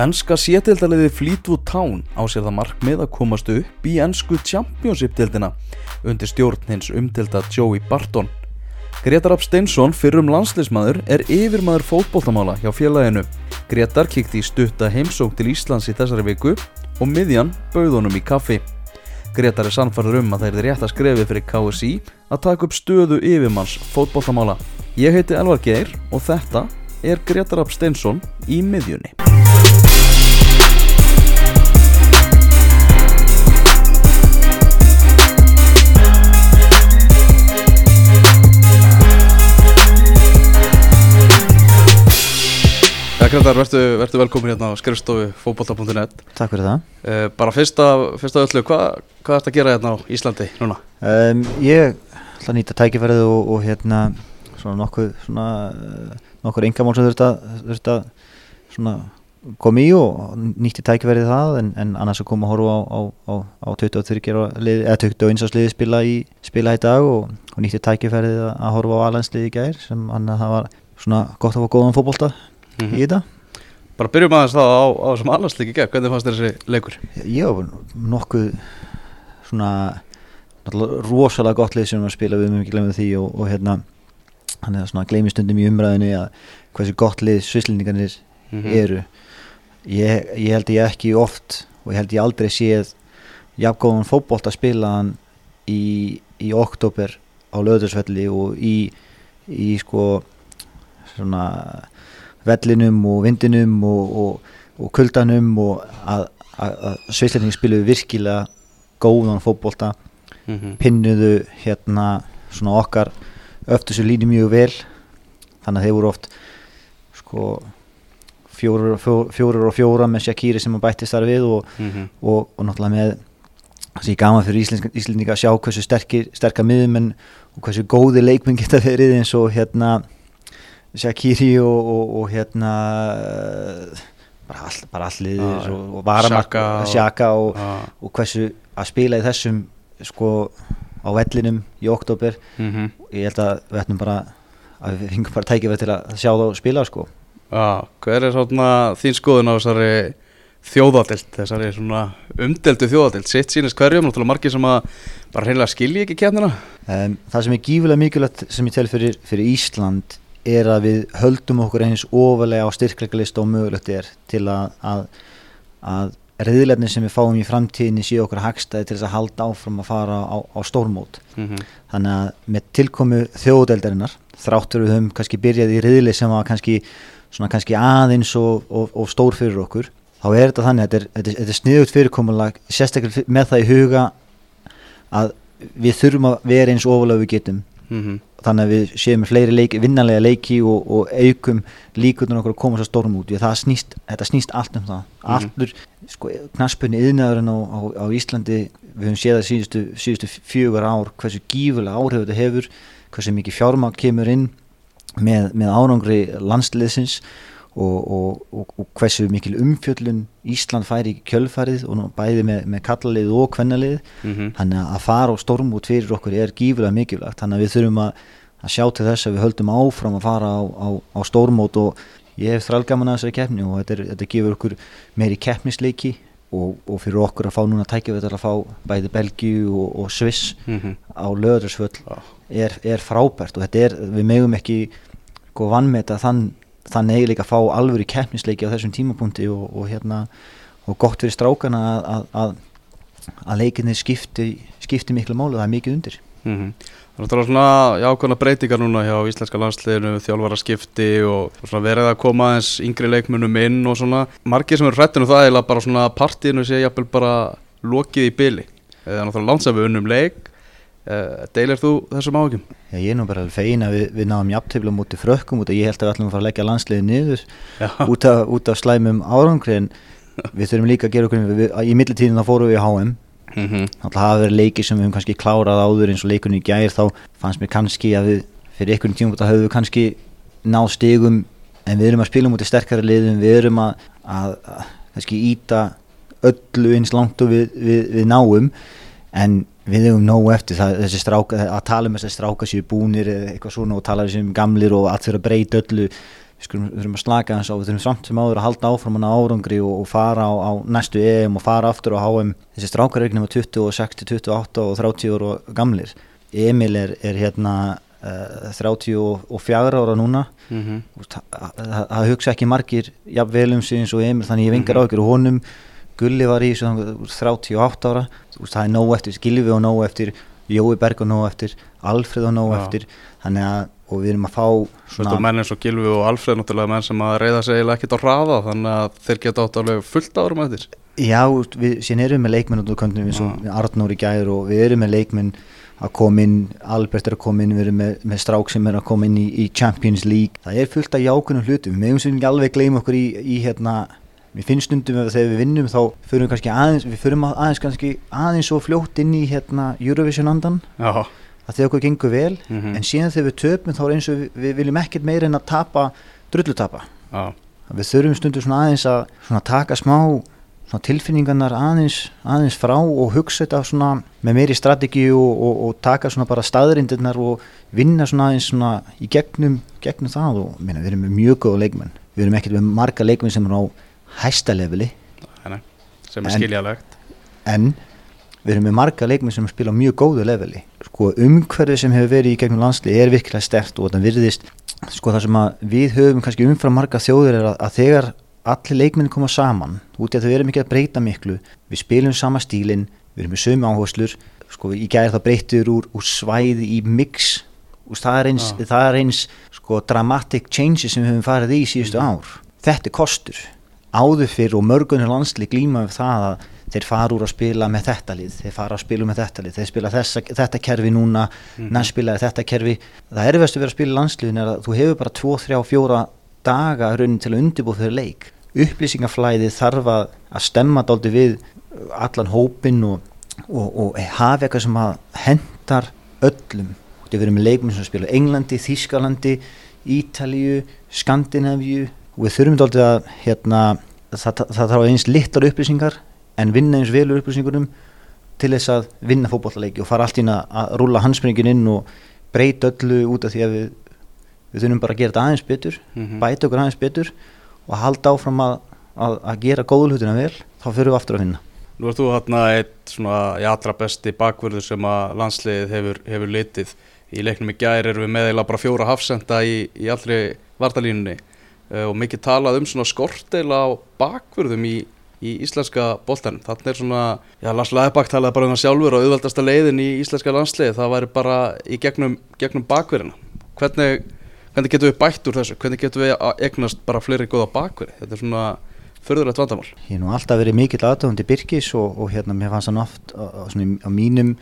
Ennska sétildaliði Fleetwood Town á sér það markmið að komast upp í ennsku Championship-dildina undir stjórn hins umdelda Joey Barton. Gretar Rapp Steinsson, fyrrum landsleismadur, er yfirmaður fótbóltamála hjá félaginu. Gretar kikti í stutta heimsók til Íslands í þessari viku og miðjan bauð honum í kaffi. Gretar er sannfarður um að það er rétt að skrefi fyrir KSI að taka upp stöðu yfirmanns fótbóltamála. Ég heiti Elvar Geir og þetta er Gretar Rapp Steinsson í miðjunni. Ja, Gretar, verður, verður velkomin hérna á skrifstofu fótbolta.net Takk fyrir það. uh, Bara fyrsta, fyrsta öllu, hvað hva er þetta að gera hérna á Íslandi núna? Um, ég ætla að nýta tækifærið og, og hérna svona nokkuð svona uh, nokkur engamál sem þurft að, þurft að svona koma í og nýtti tækifærið það en, en annars að koma að horfa á, á, á, á 23 lið, eða 21 árs liði spila í, spila í dag og, og nýtti tækifærið að, horfa á alansliði í gær sem hann að það var svona gott að fá góðan fótbolta Mhm. í þetta. Bara byrjum aðeins það á, á þessum allarsleiki gegn, hvernig fannst þér þessi leikur? Var nokkuð svona rosalega gott lið sem við spila við mögum ekki glemja því og, og hérna hann er svona gleymi stundum í umræðinu að hversu gott lið svislendingarnir Mhm. eru ég, ég held ég ekki oft og ég held ég aldrei séð jafngóðan fótbolt að spila hann í, í oktober á löðursvelli og í, í sko svona vellinum og vindinum og, og, og kuldanum og að, að, að svislendingar spiluðu virkilega góðan fótbolta Mhm. pinnuðu hérna svona okkar öftu svo línu mjög vel þannig að þeir voru oft sko fjórir og fjó- fjórir og fjóra með Shakiri sem að bættist þar við og, Mhm. og, og náttúrulega með það sé gaman fyrir Íslensk, Íslendinga að sjá hversu sterkir, sterkar miðumenn og hversu góði leikmenn geta verið eins og hérna Shakiri og, og, og hérna eh, bara all, bara all liðir Já, og, og varamark Xhaka og- Ah, hversu að spila í þessum sko á vellinum í oktober mhm. ég held að við ætlum bara að við fengum bara tækifæri til að sjá þá spila sko. Já, hver er svona þín skoðun á þessari þjóðadild, þessari svona umdeldu þjóðadild, sitt sínist hverjum, náttúrulega margir sem að bara hreinlega skilji ekki kemnina? um, það sem er gífulega mikilvægt sem ég tel fyrir, fyrir Ísland er að við höldum okkur eins ofalega á styrkleika og mögulegt er til að að, að reyðlefni sem við fáum í framtíðinni séu okkur hagstæði til þess að halda áfram að fara á, á stórmót Mhm. þannig að með tilkomu þjóðdeldarinnar þráttur við höfum kannski byrjað í riðli sem var kannski, kannski aðeins og, og, og stór fyrir okkur þá er þetta þannig að þetta er, þetta er, þetta er sniðut fyrirkomulag sérstaklega með það í huga að við þurfum að vera eins ofalega við getum Mhm. Þannig að við séum fleiri leiki, vinnanlega leiki og, og aukum líkurnar okkur að koma svo storm út. Það snýst, þetta snýst allt um það. Mhm. allur, sko, knaspunni yðnaðurinn á, á, á Íslandi við höfum séð það síðustu, síðustu fjögur ár hversu gífulega áhrif þetta hefur hversu mikið fjármagn kemur inn með, með árangri landsliðsins og, og, og, og hversu mikil umfjöllun Ísland færi í kjölfarið og bæði með, með kallalið og kvennalið Mhm. þannig að fara á storm út fyrir okkur er gífulega mikilvægt þannig að við þurfum að, að sjá til þess að við höldum áfram að fara á, á, á stórmót og ég hef þrælgaman að þessari keppni og þetta, er, þetta gefur okkur meiri keppnisleiki og, og fyrir okkur að fá núna tækja að fá bæði Belgíu og, og Sviss Mhm. á löðursvöll Já. er, er frábært og þetta er, við megum ekki sko vannmeta þann þannig eiginleika að fá alvöru keppnisleiki á þessum tímapunkti og, og hérna og gott fyrir strákana að, að, að, að leikinni skipti, skipti miklu málu, það er mikið undir Mhm. Það er náttúrulega svona jákvæmna breytingar núna hjá íslenska landsliðinu, þjálfara skipti og og svona verið að koma aðeins yngri leikmunum inn og svona margir sem eru hrættinu það eiginlega bara svona partíinu sé jafnvel bara lokið í byli. Er náttúrulega landsæfi unnum leik, deilir þú þessum áhugjum? Ég er nú bara að við, við náðum jafntöfla mútið frökkum út að ég held að við ætlum að fara að leggja landsliði niður út af, út af slæmum árangri en við þurfum líka að gera okkur við, í millitíðin þá fórum við í HM Mhm. Þannig að hafa verið leiki sem við höfum kannski klárað áður eins og leikunni í gær þá fannst mér kannski að við fyrir einhvern tíma þá höfum við kannski náð stigum en við erum að spila mútið sterkari liðum við erum að, að, að kannski íta öllu eins langt og við, við, við náum en við hefum nógu eftir það, þessi stráka, að tala um þessi stráka séu búnir eða eitthvað svona og tala um gamlir og allt fyrir að breyta öllu. Við þurfum að slaka þess á, við þurfum samt sem áður að halda áfram hana árangri og, og fara á, á næstu EM og fara aftur á HM þessi strákar er ekki nema 20 og 60, 28 og 30 ára gamlir. Emil er, er hérna uh, 34 ára núna. Mm -hmm. það, það hugsa ekki margir jafnvel um sig eins og Emil þannig ég vengar á ykkur og honum Gulli var í þessu 38 ára veist, það er nóg eftir Gilvi og nóg eftir Jói Berg og nóg eftir Alfred og nóg Já. eftir þannig að og við erum að fá Svo þetta menn eins og Gilvi og Alfred náttúrulega menn sem að reyða sig eiginlega ekkert á hraða þannig að þeir geta átt alveg fullt árum eftir Já, við, síðan erum með leikmenn út á köndunum eins og Já. Arnór í gær og við erum með leikmenn að koma inn, Albert er að koma inn við erum með, með strák sem er að koma inn í, í Champions League, það er fullt af jákunum hlutum við meðum sem ekki alveg gleyma okkur í, í hérna, við finnst stundum að þegar við vinnum þá förum við kannski aðeins við förum aðeins kannski aðeins svo fljótt inn í hérna Eurovision andan Já, að þegar okkur gengur vel Mhm. en síðan þegar við töpum þá er eins og við, við viljum ekkert meira en að tapa drullutapa. Við þurfum stundum svona aðeins að svona taka smá svona tilfinningarnar aðeins, aðeins frá og hugsa þetta svona með meiri strategi og, og, og taka svona bara staðrindirnar og vinna svona aðeins svona í gegnum, gegnum það og minna, við erum mjög góða leikmenn. Við erum ekkert með marga leikmenn sem er á hæsta leveli. Nei, sem er En- skiljalegt en við erum með marga leikmenn sem spila á mjög góðu leveli. Sko umhverfið sem hefur verið í gegnum landslið er virkilega stert og þetta virðist sko það sem við höfum kannski umfram marga þjóðir er að, að þegar allir leikmenn koma saman út því að við erum ekki að breyta miklu við spilum sama stílin, við erum með sömu áherslur sko í gæri það breytir úr, úr svæði í mix. Og það er eins, Já. það er eins sko dramatic changes sem við höfum farið í síðustu ár. Þetta er kostur áður fyrir og mörgunir landsli glíma við það að þeir fara úr að spila með þetta lið þeir fara að spila með þetta lið, þeir spila þessa, þetta kerfi núna, mm næst spilaði þetta kerfi. Það erfiðast að vera að spila landsliðin er að þú hefur bara 2, 3, 4 daga raunin til að undirbúð fyrir leik. Upplýsingaflæði þarf að, að stemma dálítið við allan hópin og, og, og hafa eitthvað sem hendar öllum. Við erum með leikmenn sem spila Englandi, Þískalandi Ítalíu, Skandinavíu og við þurfum dálítið að hérna, það, það, þarf eins litlar upplýsingar en vinna eins velur upplýsingunum til þess að vinna fótballaleiki og fara allt ína að rúlla handspringin inn og breyta öllu út af því að við, við þurfum bara að gera þetta aðeins betur Mhm. bæta okkur aðeins betur og halda áfram að, að, að gera góðlutina vel þá fyrir við aftur að vinna. Nú ert þú hérna eitt svona í allra besti bakvörður sem að landsliðið hefur, hefur litið. Í leiknum í gær erum við meðeila bara fjóra hafsenda í, í allri vartalínunni og mikið talað um svona skorteila á bakvörðum í, í íslenska boltanum. Þannig er svona, já Lars Læðbak talaði bara um það sjálfur og auðveldasta leiðin í íslenska landsliðið það væri bara í gegnum, gegnum bakvörðina. Hvernig, hvernig getum við bætt úr þessu? Hvernig getum við að egnast bara fleiri góða bakvörði? Þetta er svona förðurlegt vandamál. Ég hef nú alltaf verið mikill aðtöfundi Birkis og, og hérna mér fannst hann oft á, á, svona, á mínum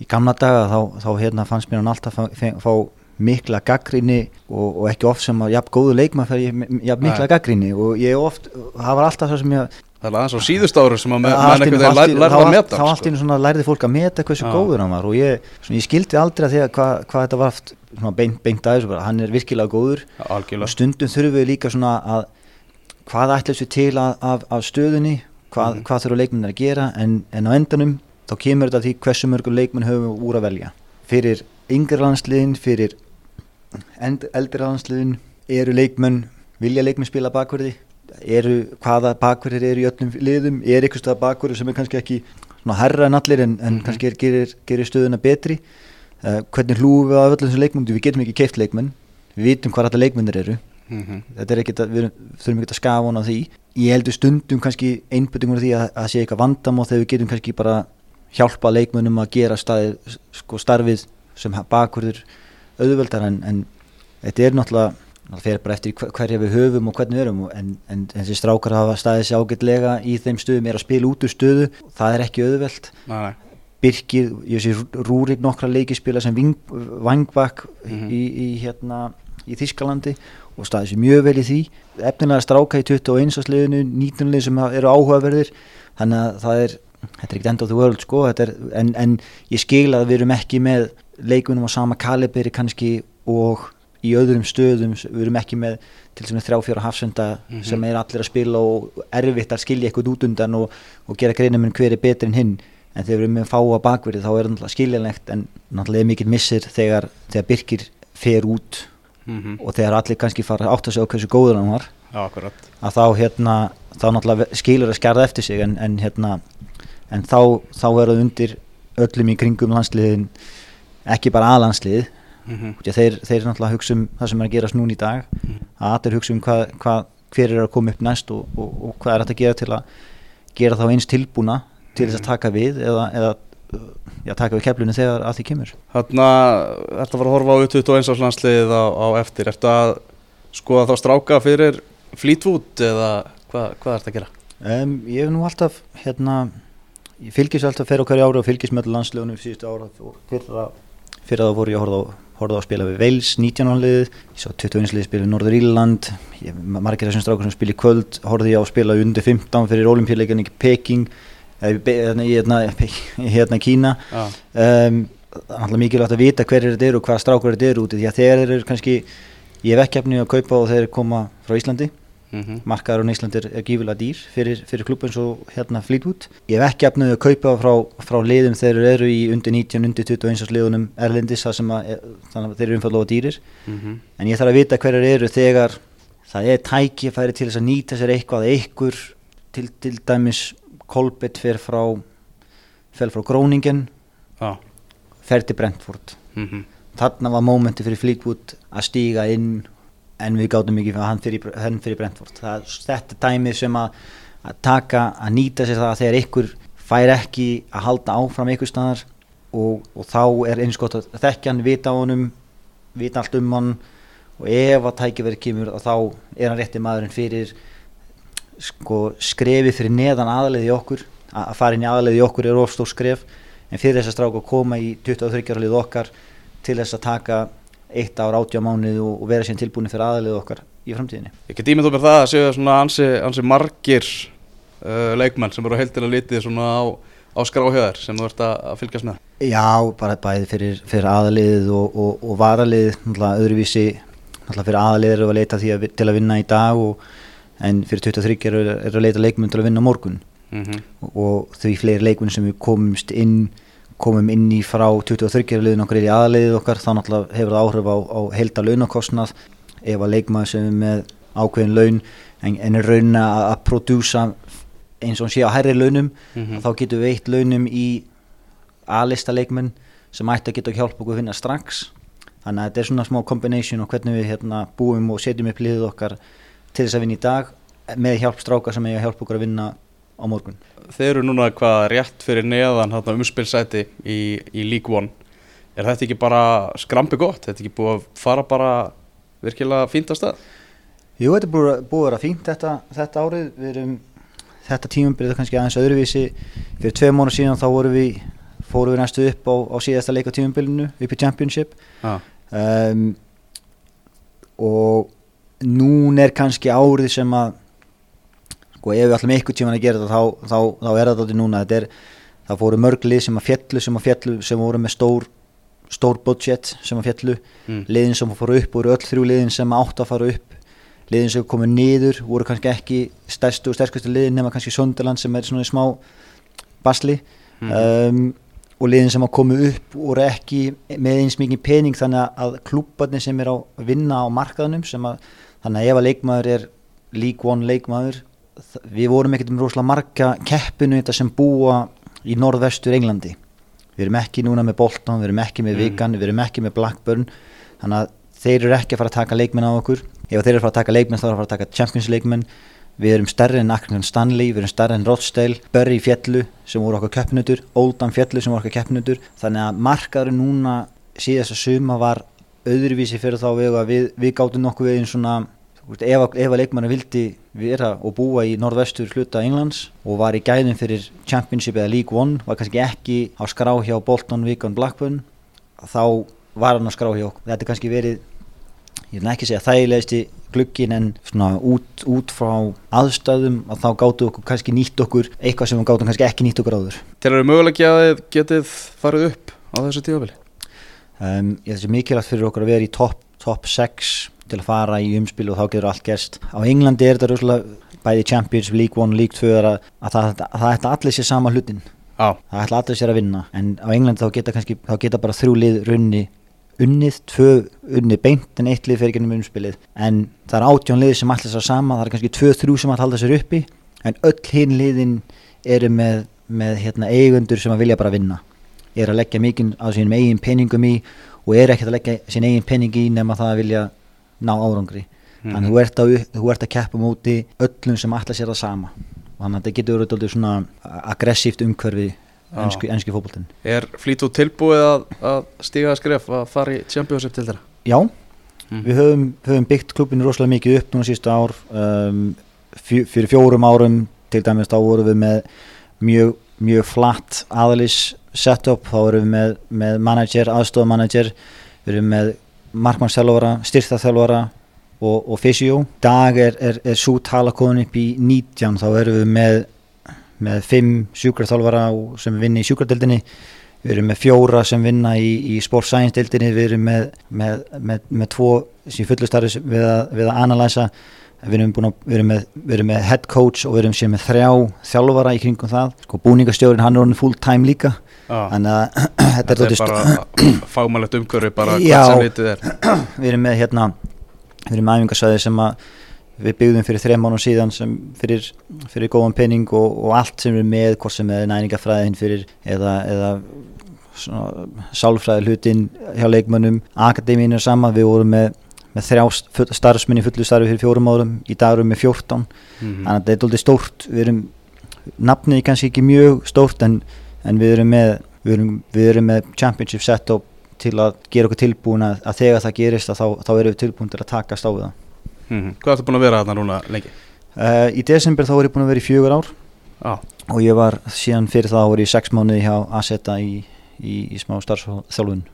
í gamla daga þá, þá hérna fannst mér hann alltaf fá mikla gaggrinni og, og ekki oft sem að jafn góðu leikma fyrir jafn mikla gaggrinni og ég oft, það var alltaf það sem ég Það er aðeins á síðust ári sem að menn allt í einhvern einu- veginn allt í- lær- lærðu þá að meta þá allt í einu svona lærði fólk að meta hversu Já. góður hann var og ég, svona, ég skildi aldrei að því að hvað hva þetta var oft svona beint, beint aðeins bara, hann er virkilega góður sko. Algjörlega stundum þurfum við líka svona að hvað ætlum við til að, af, af stöðunni hvað, Mhm. hvað þurfa leikmenn að gera en, en á endanum þá kemur þetta því hversu mörgum leikmenn höfum úr að velja fyrir yngri landsliðin fyrir landsliðin eru leikmenn vilja leikmenn spila bakverði eru hvaða bakverðir eru í öllum liðum? Er ykkur stað bakverður sem er kannski ekki herra en allir en, en Mhm. kannski er, gerir, gerir stöðuna betri? Uh, hvernig hlúum við af öllum þessum leikmennum við getum ekki keift leikmenn. Við vitum hvað þetta leikmennir eru. Mhm. þetta er ekkert að við þurfum ekkert að skafa hún á því. Ég heldur stundum kannski einbyttingur því að það sé eitthvað vandamál þegar við getum kannski bara hjálpa leikmönnum að gera staði, sko, starfið sem bakurður auðveldar en, en þetta er náttúrulega það fer bara eftir hver- hverja við höfum og hvernig við erum en, en þessi strákar hafa staðið sér ágætlega í þeim stöðum er að spila út úr stöðu það er ekki auðveld Nei, nei. Birkir, ég sé Rúrik nokkra leikispila sem ving, vangbak Mhm. í, í, hérna, í Þískalandi og staði sér mjög vel í því efnilega stráka í 21. sliðinu 19 lið sem eru áhugaverðir þannig að það er þetta er ekkert end of the world sko er, en, en ég skil að við erum ekki með leikunum á sama kaliberi kannski og í öðrum stöðum við erum ekki með til sem er þrjá fjóra hafsenda Mhm. sem er allir að spila og erfitt að skilja eitthvað út undan og, og gera greinum en hver er betri en hinn. En þegar við erum með fáa bakverði þá er það náttúrulega skiljanlegt en náttúrulega er mikill missir þegar, þegar Birkir fer út mm og þegar allir kannski fara átt að segja hversu góður hann var. Já, akkurat. Að þá hérna þá náttúrulega skilur að skarða eftir sig en, en hérna en þá, þá er það undir öllum í kringum landsliðin ekki bara aðlandslið mm þeir, þeir náttúrulega hugsa um það sem er að gerast núna í dag Mhm. að allir hugsa um hvað, hvað, hver er að koma upp næst og, og, og hvað er hægt að gera til að gera þá eins tilbúna til þess að Mhm. taka við eða, eða já, taka við keflunni þegar að því kemur ertu að fara að horfa á 21 árs landsliðið á, á eftir Ertu að skoða þá stráka fyrir Fleetwood eða hvað, hvað ertu að gera? um, ég hef nú alltaf hérna ég fylgis alltaf fyrir okkar ára og fylgis með landsliðunum síðustu ára og fyrra, fyrra þá voru ég að horfa á, horfa á að spila við Wales 19 ánliðið, ég sá 21 liðið spila við Norður Írland, margir þessum strákur sem spila í kvöld, horfði ég á að spila undir 15 fyrir olimpíuleikarni í Peking eða í Be- hérna í hérna, í hérna Kína. Já, um, það er alltaf mikilvægt að vita hverjir þetta eru og hvaða strákur þetta eru úti því að þeir eru kannski ekki efni að kaupa og þeir koma frá Íslandi mm markaður á Íslandi er, gífilega dýr fyrir, fyrir klubba eins og hérna Fleetwood. Ég hef ekki efnið að kaupa frá, frá liðum þeir eru í undir 19, undir 21 árs liðunum erlendis að, þannig að þeir eru umfallega dýrir. -hmm. en ég þarf að vita hverjar eru þegar það er tækifæri til þess að nýta sér eitthvað eitthvað til, til dæmis Kolbett fer frá fer frá Gróningen Já, fer til Brentford. Mm þarna var mómenti fyrir Fleetwood að stíga inn en við gátum ekki fyrir hann fyrir, hann fyrir Brentford. Það, þetta er dæmi sem að, að taka, að nýta sér það að þegar ykkur fær ekki að halda áfram ykkur staðar og, og þá er eins gott að þekkja hann, vita á honum vita allt um hann og ef að tækifæri kemur þá er hann rétti maðurinn fyrir sko skrefi fyrir neðan aðleiði okkur. Að að fara inn í aðleiði okkur er ofstór skref en fyrir þess að stráka að koma í 23 ára lið okkar til þess að taka eitt ár átjá mánuð og, og vera síðan tilbúin fyrir aðalið okkar í framtíðinni. Ég get ímynd okkur það að séu svona ansi, ansi margir uh, leikmenn sem eru heildilega litið svona á, á skráhjöðar sem þú ert að, að fylgjast með Já, bara bæði fyrir, fyrir aðaliðið og, og, og varaliðið, náttúrulega öðruvísi, náttúrulega fyrir aðaliðið eru að leita því að, til að vinna í dag og, en fyrir 23 eru, eru að leita leikmenn til að vinna morgun mm -hmm. og, og því fleiri leikmenn sem við komumst inn, komum inn í frá 23 liðin okkar í aðaliðið okkar, þá náttúrulega hefur það áhrif á, á heilda launakostnað ef að leikmaður sem er með ákveðin laun en, en er raun að, prodúsa eins og hann sé á hærri launum Mhm. þá getum við eitt launum í A-lista leikmenn sem ætti að geta að hjálpa okkur að vinna strax þannig að þetta er svona smá combination og hvernig við hérna, búum og setjum upp liðið okkar til þess að vinna í dag með hjálp stráka sem að hjálpa okkur að vinna á morgun. Þeir eru núna hvað rétt fyrir neðan umspilsæti í, í League One. Er þetta ekki bara skrampi gott? Þetta ekki búið að fara bara virkilega fínt að stað? Jú, þetta er búið, að- vera fínt þetta, þetta árið. Við erum, þetta tímumbilið er kannski aðeins öðruvísi. Fyrir tvei mánu síðan þá við fórum við næstu upp á, á síðasta leik á tímumbilinu upp í Championship. Já, um, og núna er kannski árið sem að sko ef við ætlum einhvern tíman að gera þetta þá, þá, þá er þetta þetta núna þetta er, það fóru mörglið sem að fjallu sem að fjallu sem voru með stór stór budget sem að fjallu mm. liðin sem fóru upp voru öll þrjú liðin sem átt að fara upp liðin sem komu niður voru kannski ekki stærstu og sterkustu liðin nema kannski Sunderland sem er svona í smá basli Mhm. um, og liðin sem að komu upp voru ekki með eins mikið pening þannig að klúbarnir sem er að vinna á markaðunum sem að þannig að ef að leikmaður er League One leikmaður við vorum ekkert um rosalega marga keppinu þetta sem búa í norðvestur Englandi. Við erum ekki núna með Bolton, við erum ekki með Mm. Wigan, við erum ekki með Blackburn. Þannig að þeir eru ekki að fara að taka leikmenn á okkur. Ef þeir eru að fara að taka leikmenn þá eru að fara að taka Champions leikmenn. Við erum stærri en Accrington Stanley við erum stærri en Rochdale, Bury fjallu sem voru okkar keppnutur, Oldham fjallu sem voru okkar keppnutur. Þannig að markaðurinn núna síðast að suma var öðruvísi fyrir þá að við, við gátum nokkuð við einn svona ef, að- ef að leikmanni vildi vera og búa í norðvestur hluta Englands og var í gæðin fyrir Championship eða League One var kannski ekki á skrá hjá Bolton, Wigan, Blackburn þá var hann á skrá hjá okkur. Þetta er kannski verið ég vil ekki segja þægilegasti glukkin en svona út, út frá aðstæðum að þá gáttu okkur kannski nýtt okkur eitthvað sem við gáttum kannski ekki nýtt okkur áður. Þeir eru mögulega að þið getið farið upp á þessu tíðabili um, ég þessi mikilvægt fyrir okkur að vera í topp top 6 til að fara í umspil og þá getur allt gerst. Á Englandi er þetta rúslega bæði Champions, League 1, League 2 er að, að það, að það ætla allir sér sama hlutin Já, það ætla allir sér að vinna. En á Englandi þá geta kannski þá geta bara þrjú lið runni unnið, tvö unnið beint en eitt lið fyrir gennum umspilið. En það er átjón lið sem allir þessar sama það er kannski tvö, þrjú sem halda sér uppi. En öll hinn liðin eru með, með hérna, eigundur sem að vilja bara vinna. Er að leggja mikinn á sínum eigin peningum í og er ekkert að leggja sín eigin pening í nema það að vilja ná árangri Mhm. þannig að þú ert, að, þú ert að keppa móti öllum sem allir sér það sama þannig að þetta getur verið svona aggressíft umhverfi Já. enski, enski fótboltin Er Fleetwood tilbúið að, að stíga að skref að fara í Championship til þeirra? Já, Mm. við höfum, höfum byggt klubinu rosalega mikið upp núna sísta ár um, fjö, fyrir fjórum árum til dæmis þá vorum við með mjög, mjög flatt aðalis setup, þá vorum við með, með manager, aðstofamanager við erum með markmannsþjálfara styrþarþjálfara og, og fysio dag er, er, er svo tala komin upp í 19 þá erum við með með fimm sjúkraþjálfara og- sem vinna í sjúkradeldinni við erum með fjóra sem vinna í, í Sports Science deildinni, við erum með, með, með, með tvo sem fullustarri við, að- við að analæsa við erum, að, við, erum með, við erum með head coach og við erum sér með þrjá þjálfara í kringum það, sko búningastjórin hann er full time líka þannig að þetta er þetta er bara fagmælegt umhverfi bara hvað sem vitið er. Við erum með hérna við erum með æfingarsvæði sem að við byggðum fyrir þreim mánu síðan sem fyrir, fyrir góðan penning og, og allt sem við með, hvort sem er næningafræðin fyrir eða, eða sálfræði hlutin hjá leikmönnum, akademíin er sama við vorum með, með þrjá full- starfsmenn í fullu starfi fyrir fjórum árum í dag erum við með 14, Mhm. þannig að þetta er doldið stórt við erum, nafnið er kannski ekki mjög stórt en, en við erum með við erum, við erum með championship setup til að gera okkur tilbúin að, að þegar það gerist að þá, þá erum við tilbúin til að takast á við það Mhm. Hvað ertu búin að vera þarna núna lengi? uh, í desember þá er ég búin að vera í fjögur ár Já, og ég var síðan fyrir það voru í sex mánuði hjá Aseta í, í, í smá starfsþjálfun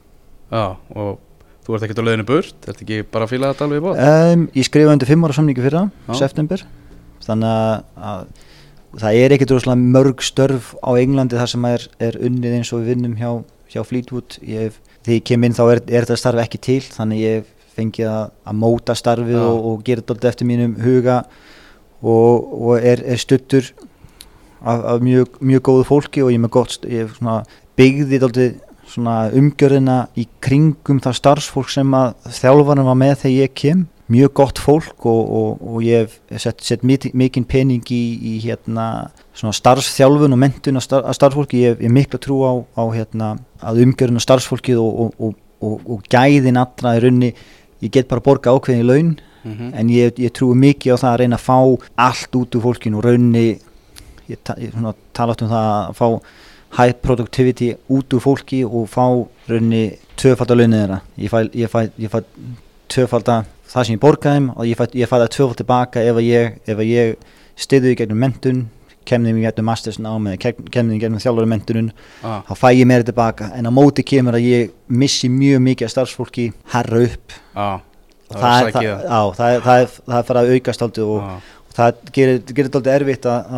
já, og þú ert ekkert á leiðinu burt, ert ekki bara að fíla þetta alveg í bóð? um, ég skrifaði undir fimm ára samningi fyrir það, Já. september þannig að, að það er ekkert rosalega mörg störf á Englandi þar sem er, er unnið eins og við vinnum hjá, hjá Fleetwood hef, þegar ég kem inn þá er, er þetta starf ekki til þannig ég hef fengið að, að móta starfið Já. og, og gera þetta eftir mínum huga og, og er, er stuttur af, af mjög, mjög góðu fólki og ég er með gott ég hef svona byggði dálítið svona umgjörðina í kringum það starfsfólk sem að þjálfarnir var með þegar ég kem mjög gott fólk og, og, og ég hef sett, sett mikinn pening í, í hérna starfsþjálfun og mentun af star, af starfsfólki. Ég hef ég mikla trú á, á hérna að umgjörðin og starfsfólkið og, og, og, og, og gæðin allra í raunni ég get bara borga ákveðin í laun Mhm. en ég, ég trúi mikið á það að reyna að fá allt út úr fólkinu. Og raunni ég, ta, ég svona, tala oft um það að fá high productivity út úr fólki og fá raunni tvöfald að launið þeirra. Ég fæ, ég fæ, ég fæ tvöfald að það sem ég borgaði og ég fæ, ég fæ það tvöfald tilbaka ef að ég, að ég stiði í gegnum mentun kemði mig í gegnum masters námi eða kemði í gegnum þjálfari mentunum Já, þá fæ ég meira tilbaka. En á móti kemur að ég missi mjög mikið af starfsfólki herra upp. Og það það er það, á, það, er, það, er, það farið að aukast og, Já, og það gerir, gerir þetta aldrei erfitt að,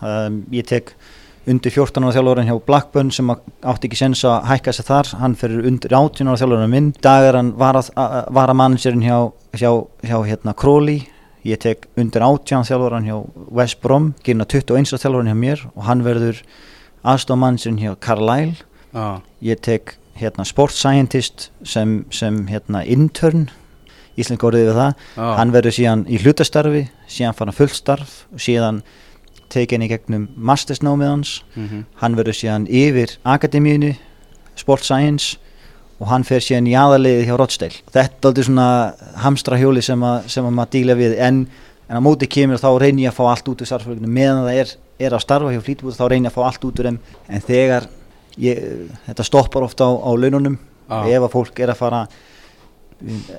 að um, ég tek undir 14 ára þjálfurinn hjá Blackburn sem að- átti ekki sens að hækka sig þar. Hann fyrir undir 18 ára þjálfurinn minn. Í dag er hann varamanagerinn hjá, hjá, hjá hérna Crawley ég tek undir 18 þjálfurinn hjá West Brom hann 21 ára þjálfurinn hjá mér og hann verður aðstofmanagerinn hjá Carlisle. Já, ég tek hérna sports scientist sem, sem hérna intern íslensk orðið við það. Já, hann verður síðan í hlutastarfi síðan fara fullt starf og síðan tekið henni gegnum mastersnámið hans. Mhm. hann verður síðan yfir akademíinu sports science og hann fer síðan í aðaliði hjá Rochdale. Þetta er aldrei svona hamstra hjóli sem, að, sem að maður díla við. En, en á móti kemur þá reynir ég að fá allt út úr starfsfólkinu. Meðan það er, er að starfa hjá Fleetwood þá reynir ég að fá allt út úr þeim. En þegar ég, þetta stoppar ofta á, á laununum Já. ef að fólk er að fara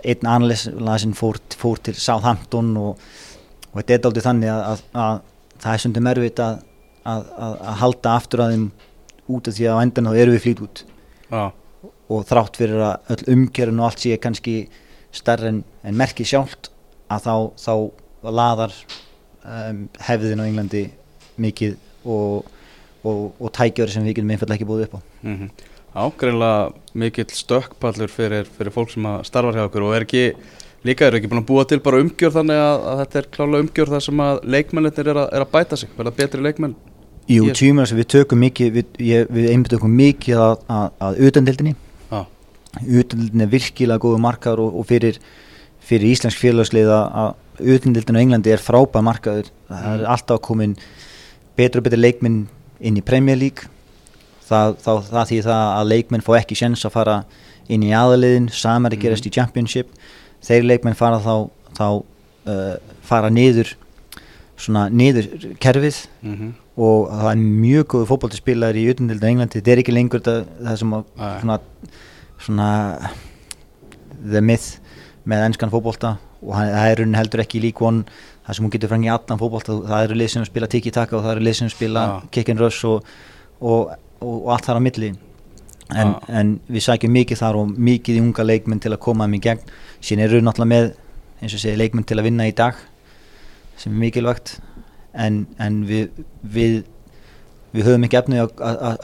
einn anlæsin fór, fór til Southampton og, og þetta er aldrei þannig að, að, að það er sundum erfitt að, að, að, að halda aftur að þeim út af því að á endan þá eru við flýt út. Já, og þrátt fyrir að öll umgjörun og allt sé kannski stærri en, en merkið sjálft að þá, þá laðar um, hefðin á Englandi mikið og, og, og tækjör sem við getum einfallega ekki búið upp á. Mhm. Já, greinlega mikill stökkpallur fyrir, fyrir fólk sem að starfa hjá okkur og er ekki, líka eru ekki búin að búa til bara umgjör þannig að, að þetta er klálega umgjör þar sem að leikmennir er, er að bæta sig, verða betri leikmenn. Jú, tímur sem við tökum mikið við, ég, við einbyttum okkur mikið að, að, að utandildinni Já, utendildin er virkilega góðu markaður og, og fyrir, fyrir íslensk félagslið að utendildin á Englandi er frábæð markaður. Það er alltaf komin betur og betur leikminn inn í Premier League. Það, það, það því það að leikmenn fá ekki sjens að fara inn í aðaliðin, samar að gerast í Championship þeir leikmenn fara þá, þá uh, fara niður svona niður kerfið mm -hmm. og það er mjög góðu fótballtispilar í utendildin á Englandi, þetta er ekki lengur það, það sem að Nei. svona, svona the myth með ennskan fótbolta og hann, það er raunin heldur ekki lík von það sem hún getur frangið allan fótbolta það eru lið sem spila tiki-taka og það eru lið sem spila Já. kick-and-rush og, og, og, og allt þar á milli en, Já. en við sækjum mikið þar og mikið í unga leikmenn til að koma þeim í gegn síðan eru náttúrulega með eins og segja leikmenn til að vinna í dag sem er mikilvægt en, en við, við við höfum ekki efni að,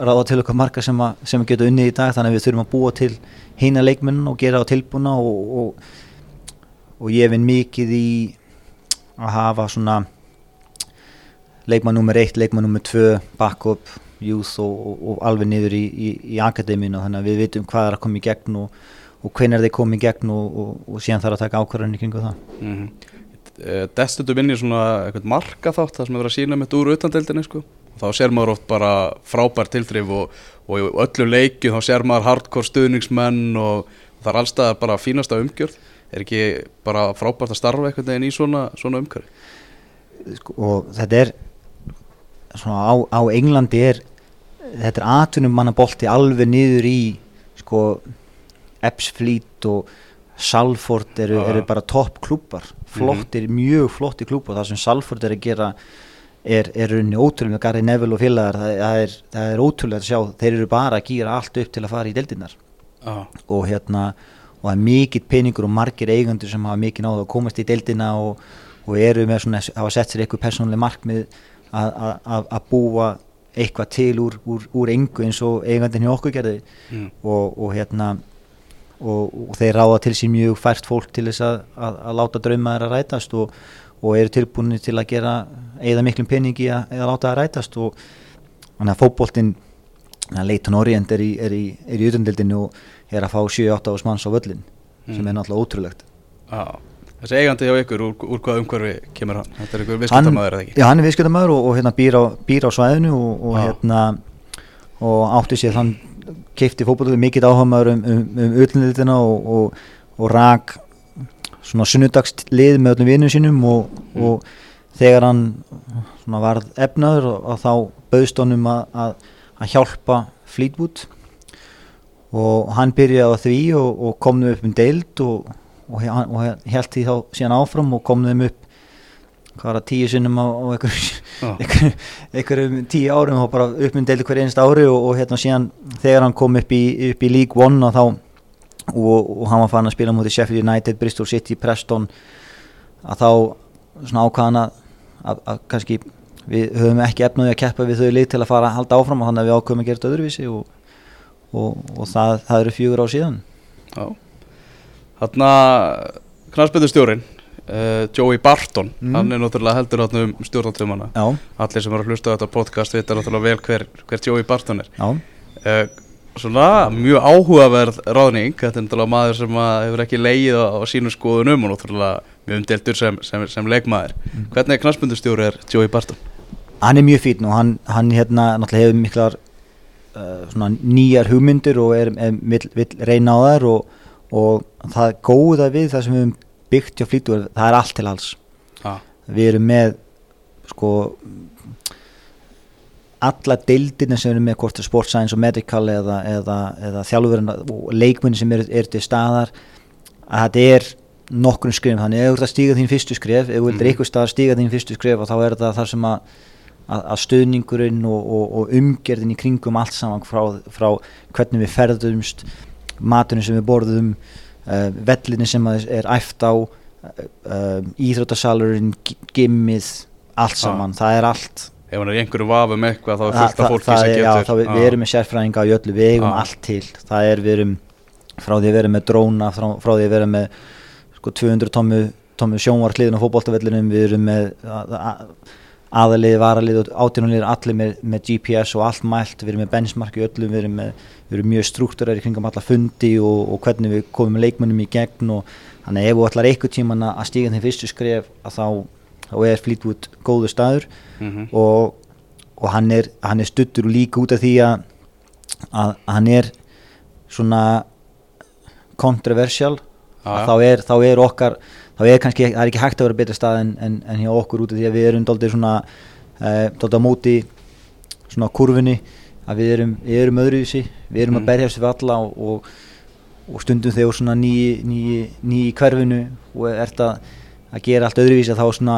ráða til okkar marka sem, að, sem við getum unnið í dag þannig að við þurfum að búa til hína leikmenn og gera á tilbúna og, og, og ég vinn mikið í að hafa svona leikmann nummer 1, leikmann nummer 2 backup, youth og, og, og alveg niður í, í, í akademínu þannig að við vitum hvað er að koma í gegn og, og hvenær þeir koma í gegn og, og síðan þarf að taka ákvarðan í kringu það mm -hmm. Destundum inn í svona eitthvað marka þátt það sem er að sína mitt úr utandeldinni sko. og þá sér maður oft bara frábær tilþrif og, og í öllu leikju þá sér maður hardcore stuðningsmenn og það er allstað bara fínasta umgjörð er ekki bara frábært að starfa einhvern veginn í svona, svona umgjörð sko, og þetta er svona á, á Englandi er þetta er atunum manna bolti alveg niður í sko Epsfleet og Salford eru, Já. eru bara topp klúpar flottir, mjög flottir klúpar það sem Salford er að gera er, er rauninni ótrúlega Gary Neville og félagar það, það, er, það er ótrúlega að sjá. Þeir eru bara að gýra allt upp til að fara í deildinnar ah. og hérna og það er mikill peningur og margir eigendur sem hafa mikið náðu að komast í deildina og, og eru með svona, hafa sett sér eitthvað persónuleg markmið að búa eitthvað til úr, úr, úr engu eins og eigandinn hjá okkur gerði mm. og, og hérna og, og þeir ráða til sín mjög fært fólk til þess að, að, að láta drauma þeirra rætast og, og eru tilbúinni til að gera eða miklum peningi að, að láta það rætast og þannig að fótboltinn Leighton Orient er í, í, í utendildinu og er að fá 7-8 ás manns á völlin sem er náttúrulega ótrúlegt ah. Þessi eigandi hjá ykkur, úr, úr hvað umhverfi kemur hann? Þetta er ykkur viðskiptamæður eða ekki? Já, hann er viðskiptamæður og, og hérna býr á, býr á svæðinu og, og hérna og átti sér þann keipti fótbollu mikill áhamaður um, um, um utendildina og, og, og rak svona sunnudagslið með öllum vinnum sínum og, Mm. og þegar hann svona varð efnaður og, þá bauðst honum að, að, að hjálpa Fleetwood og hann byrjaði á því og, og kom þeim upp um deild og, og, og held því þá síðan áfram og kom þeim upp hvað var það tíu sinnum á, á einhverjum einhverjum, tíu árum og bara upp deild hver einst ári og, og hérna síðan þegar hann kom upp í, upp í League One og þá og, og hann var farin að spila mútið Sheffield United, Bristol City, Preston að þá svona að, að kannski við höfum ekki efnaði að keppa við þau lið til að fara að halda áfram og þannig að við ákveðum að gera þetta öðruvísi og, og, og það, það eru fjögur á síðan. Já Þarna knarspöndustjórin uh, Joey Barton Mm. hann er náttúrulega heldur þarna um stjórnatöfumana allir sem eru að hlusta á þetta podcast vita náttúrulega vel hver, hver Joey Barton er uh, svona mjög áhugaverð ráðning þetta er náttúrulega maður sem hefur ekki leið á, á sínu skoðunum og náttúrulega mjög umdeltur sem, sem, sem leikmaður Mm. hvernig knarspöndustjóri er Joey Barton? hann er mjög fín og hann, hann hérna náttúrulega hefur miklar uh, svona nýjar hugmyndir og er, er, vill, vill reyna á þær og, og það góða við það sem við höfum byggt hjá flýtur, það er allt til alls Ah. við erum með sko alla deildina sem við erum með hvort er sport science og medical eða, eða, eða þjálfurinn og leikmunni sem eru er til staðar að þetta er nokkurn skrifum þannig ef þú ert að stíga þín fyrstu skrif ef þú vildir Mhm. einhver staðar stíga þín fyrstu skrif og þá er það þar sem að, að, að stöðningurinn og, og, og umgerðin í kringum allt saman frá, frá hvernig við ferðumst maturinn sem við borðum uh, vellinni sem að er æft á uh, uh, íþróttasalurinn gi- gimmið, allt saman. Það er allt. Ef hann er einhverju vafa með eitthvað þá er fullt af fólki það sem er- getur. já, þá við, erum með sérfræðinga í öllu, við eigum Ah. allt til. Það er við erum frá því að vera með dróna frá, frá því að vera með sko 200 tómmu, tómmu sjónvarkliðin á fótboltavellinum við erum með a, a, aðalið, varalið og átjónulegir allir með, með GPS og allt mælt, við erum með benchmark í öllum, við erum, með, við erum mjög struktúrar í kringum alla fundi og, og hvernig við komum leikmönnum í gegn og þannig ef við ætlar eitthvað tíman að stíga þeim fyrstu skref að þá, þá er Fleetwood góður staður mm -hmm. og, og hann er, hann er stuttur og líka út af því að, að hann er svona kontroversial Já, já. þá er, þá er okkar þá er kannski, það er ekki hægt að vera betra stað en, en, en hjá okkur út af því að við erum doldið svona uh, doldið á móti svona kurfunni að við erum, við erum öðruvísi við erum Mm. að berjast við alla og, og, og stundum þegar svona ný, ný, ný í hverfinu og ert að, að gera allt öðruvísi þá svona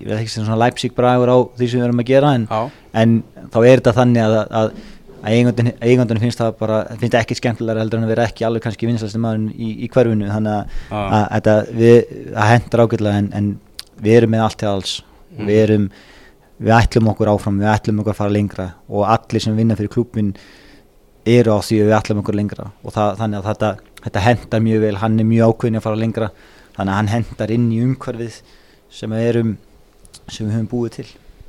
ég veit ekki sem svona Leipzig bragur á því sem við erum að gera en, en þá er þetta þannig að, að, að eigandun, eigandun finnst það bara finnst ekki skemmtilega heldur en að vera ekki alveg kannski vinslastum maðurinn í, í hverfinu. Þannig að, að, við, það hendur ágætlega en, en við erum með allt til alls. Mhm. við erum við ætlum okkur áfram, við ætlum okkur að fara lengra og allir sem vinna fyrir klubin eru á því að við ætlum okkur lengra. Og það, þannig að þetta, þetta hendar mjög vel. Hann er mjög ákveðin að fara lengra. Þannig að hann hendar inn í umhverfið sem við erum sem við höfum búið til.